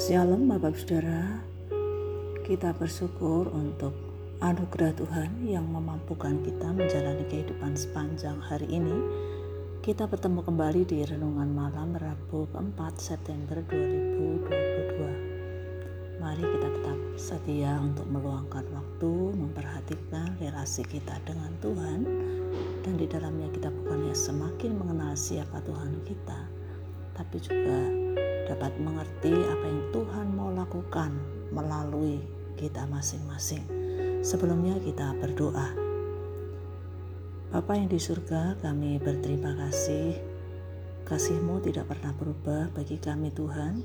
Shalom Bapak Saudara. Kita bersyukur untuk anugerah Tuhan yang memampukan kita menjalani kehidupan sepanjang hari ini. Kita bertemu kembali di Renungan Malam Rabu 4 September 2022 Mari kita tetap setia untuk meluangkan waktu Memperhatikan relasi kita dengan Tuhan. Dan di dalamnya kita bukannya semakin mengenal siapa Tuhan kita Tapi juga dapat mengerti apa yang Tuhan mau lakukan melalui kita masing-masing. Sebelumnya kita berdoa. Bapa yang di surga, kami berterima kasih. Kasihmu tidak pernah berubah bagi kami Tuhan.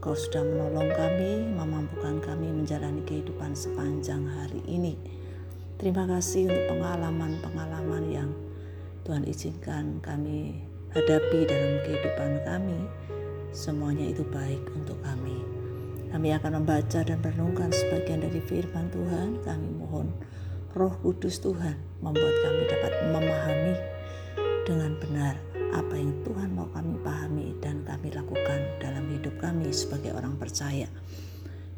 Kau sudah menolong kami, memampukan kami menjalani kehidupan sepanjang hari ini. Terima kasih untuk pengalaman-pengalaman yang Tuhan izinkan kami hadapi dalam kehidupan kami semuanya itu baik untuk kami. Kami akan membaca dan merenungkan sebagian dari firman Tuhan. Kami mohon Roh Kudus Tuhan membuat kami dapat memahami dengan benar apa yang Tuhan mau kami pahami dan kami lakukan dalam hidup kami sebagai orang percaya.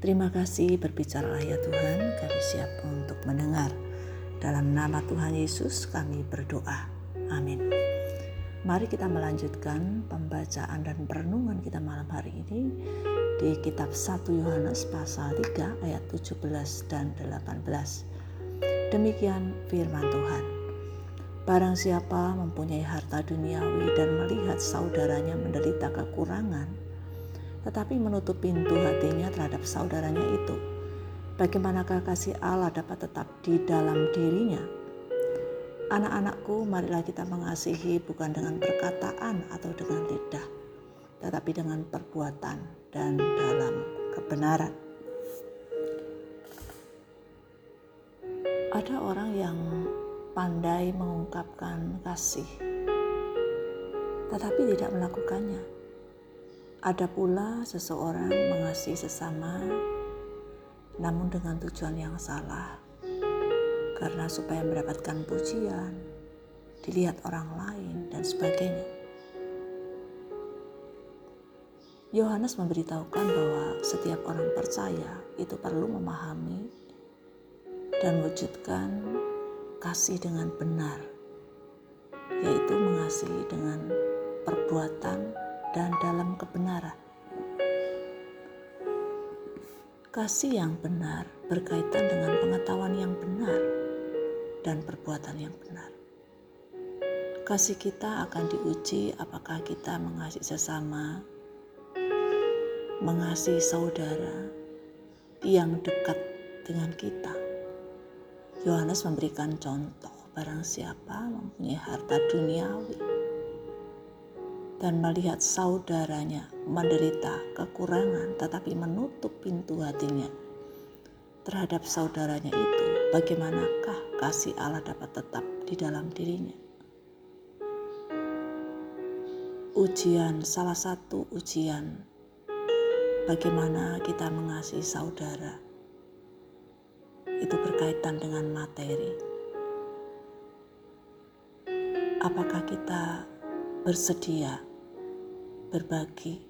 Terima kasih berbicara ya Tuhan, kami siap untuk mendengar. Dalam nama Tuhan Yesus kami berdoa. Amin. Mari kita melanjutkan pembacaan dan perenungan kita malam hari ini di kitab 1 Yohanes pasal 3 ayat 17 dan 18. Demikian firman Tuhan. Barang siapa mempunyai harta duniawi dan melihat saudaranya menderita kekurangan, tetapi menutup pintu hatinya terhadap saudaranya itu, bagaimanakah kasih Allah dapat tetap di dalam dirinya? Anak-anakku, marilah kita mengasihi bukan dengan perkataan atau dengan lidah, tetapi dengan perbuatan dan dalam kebenaran. Ada orang yang pandai mengungkapkan kasih, tetapi tidak melakukannya. Ada pula seseorang mengasihi sesama, namun dengan tujuan yang salah karena supaya mendapatkan pujian, dilihat orang lain, dan sebagainya. Yohanes memberitahukan bahwa setiap orang percaya itu perlu memahami dan wujudkan kasih dengan benar, yaitu mengasihi dengan perbuatan dan dalam kebenaran. Kasih yang benar berkaitan dengan pengetahuan yang benar dan perbuatan yang benar. Kasih kita akan diuji apakah kita mengasihi sesama, mengasihi saudara yang dekat dengan kita. Yohanes memberikan contoh barang siapa mempunyai harta duniawi dan melihat saudaranya menderita kekurangan tetapi menutup pintu hatinya terhadap saudaranya itu, bagaimanakah kasih Allah dapat tetap di dalam dirinya? Ujian, salah satu ujian, bagaimana kita mengasihi saudara, itu berkaitan dengan materi. Apakah kita bersedia berbagi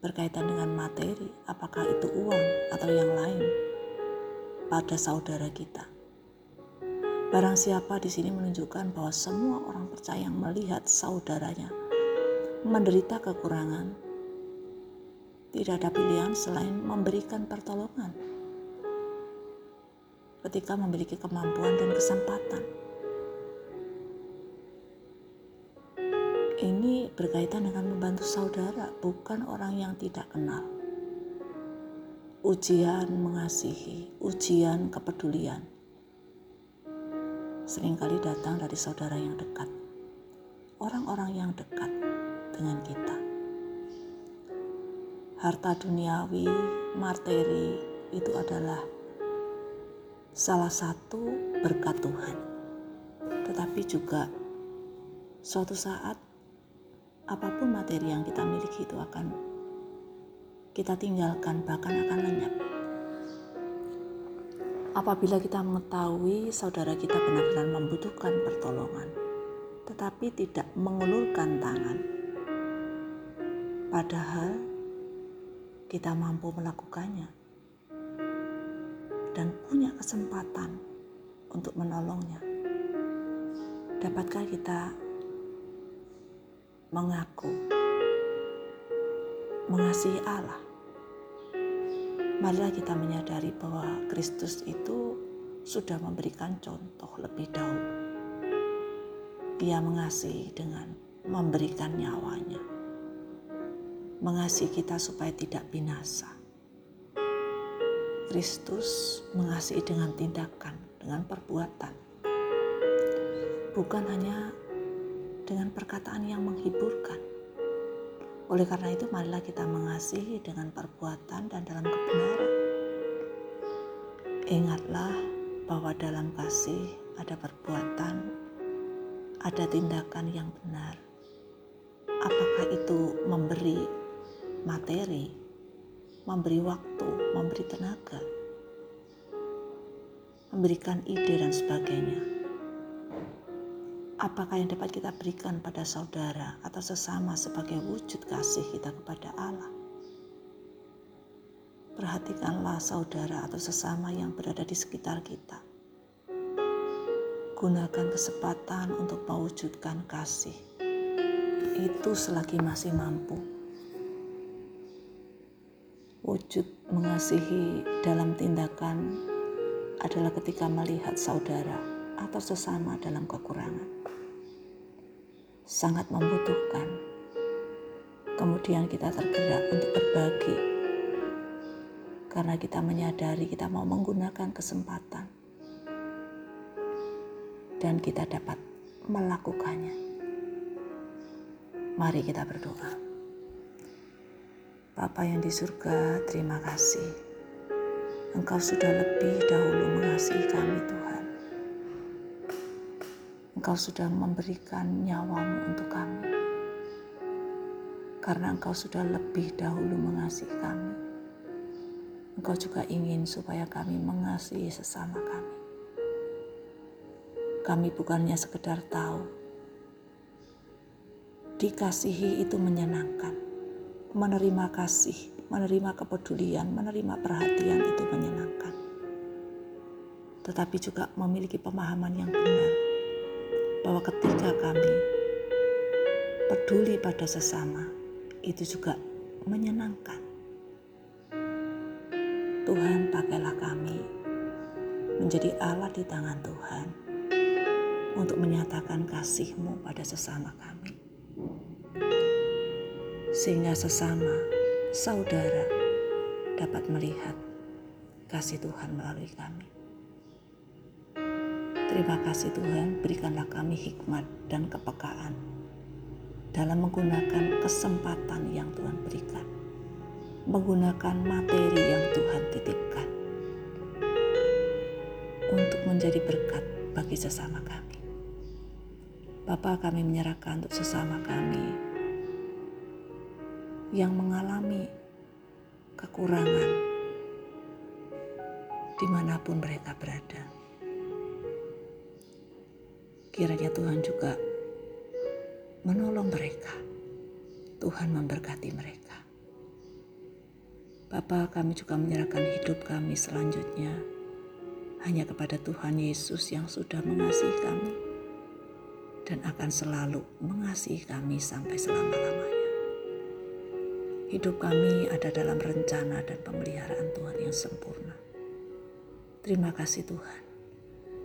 berkaitan dengan materi, apakah itu uang atau yang lain, pada saudara kita. Barang siapa di sini menunjukkan bahwa semua orang percaya yang melihat saudaranya menderita kekurangan, tidak ada pilihan selain memberikan pertolongan ketika memiliki kemampuan dan kesempatan. Ini berkaitan dengan membantu saudara, bukan orang yang tidak kenal. Ujian mengasihi, ujian kepedulian. Seringkali datang dari saudara yang dekat. Orang-orang yang dekat dengan kita. Harta duniawi, materi itu adalah salah satu berkat Tuhan. Tetapi juga suatu saat apa pun materi yang kita miliki itu akan kita tinggalkan bahkan akan lenyap. Apabila kita mengetahui saudara kita benar-benar membutuhkan pertolongan, tetapi tidak mengulurkan tangan, padahal kita mampu melakukannya dan punya kesempatan untuk menolongnya. Dapatkah kita mengaku mengasihi Allah? Marilah kita menyadari bahwa Kristus itu sudah memberikan contoh lebih dahulu. Dia mengasihi dengan memberikan nyawanya. Mengasihi kita supaya tidak binasa. Kristus mengasihi dengan tindakan, dengan perbuatan. Bukan hanya dengan perkataan yang menghiburkan. Oleh karena itu, marilah kita mengasihi dengan perbuatan dan dalam kebenaran. Ingatlah bahwa dalam kasih ada perbuatan, ada tindakan yang benar. Apakah itu memberi materi, memberi waktu, memberi tenaga, memberikan ide, dan sebagainya? Apakah yang dapat kita berikan pada saudara atau sesama sebagai wujud kasih kita kepada Allah? Perhatikanlah saudara atau sesama yang berada di sekitar kita. Gunakan kesempatan untuk mewujudkan kasih. Itu selagi masih mampu. Wujud mengasihi dalam tindakan adalah ketika melihat saudara atau sesama dalam kekurangan. Sangat membutuhkan. Kemudian kita tergerak untuk berbagi karena kita menyadari kita mau menggunakan kesempatan dan kita dapat melakukannya. Mari kita berdoa. Bapa yang di surga, terima kasih. Engkau sudah lebih dahulu mengasihi kami Tuhan. Engkau sudah memberikan nyawamu untuk kami. Karena engkau sudah lebih dahulu mengasihi kami Engkau juga ingin supaya kami mengasihi sesama kami. Kami bukannya sekedar tahu, dikasihi itu menyenangkan. Menerima kasih, menerima kepedulian, menerima perhatian itu menyenangkan. Tetapi juga memiliki pemahaman yang benar bahwa ketika kami peduli pada sesama, itu juga menyenangkan. Tuhan pakailah kami menjadi alat di tangan Tuhan untuk menyatakan kasih-Mu pada sesama kami. Sehingga sesama saudara dapat melihat kasih Tuhan melalui kami. Terima kasih Tuhan, berikanlah kami hikmat dan kepekaan dalam menggunakan kesempatan yang Tuhan berikan menggunakan materi yang Tuhan titipkan untuk menjadi berkat bagi sesama kami. Bapa kami menyerahkan untuk sesama kami yang mengalami kekurangan di mana pun mereka berada. Kiranya Tuhan juga menolong mereka. Tuhan memberkati mereka. Bapa, kami juga menyerahkan hidup kami selanjutnya hanya kepada Tuhan Yesus yang sudah mengasihi kami dan akan selalu mengasihi kami sampai selama-lamanya. Hidup kami ada dalam rencana dan pemeliharaan Tuhan yang sempurna. Terima kasih Tuhan.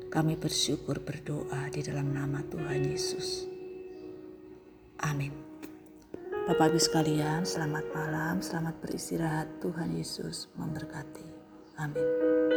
Kami bersyukur berdoa di dalam nama Tuhan Yesus. Amin. Bapak Ibu sekalian, selamat malam, selamat beristirahat. Tuhan Yesus memberkati. Amin.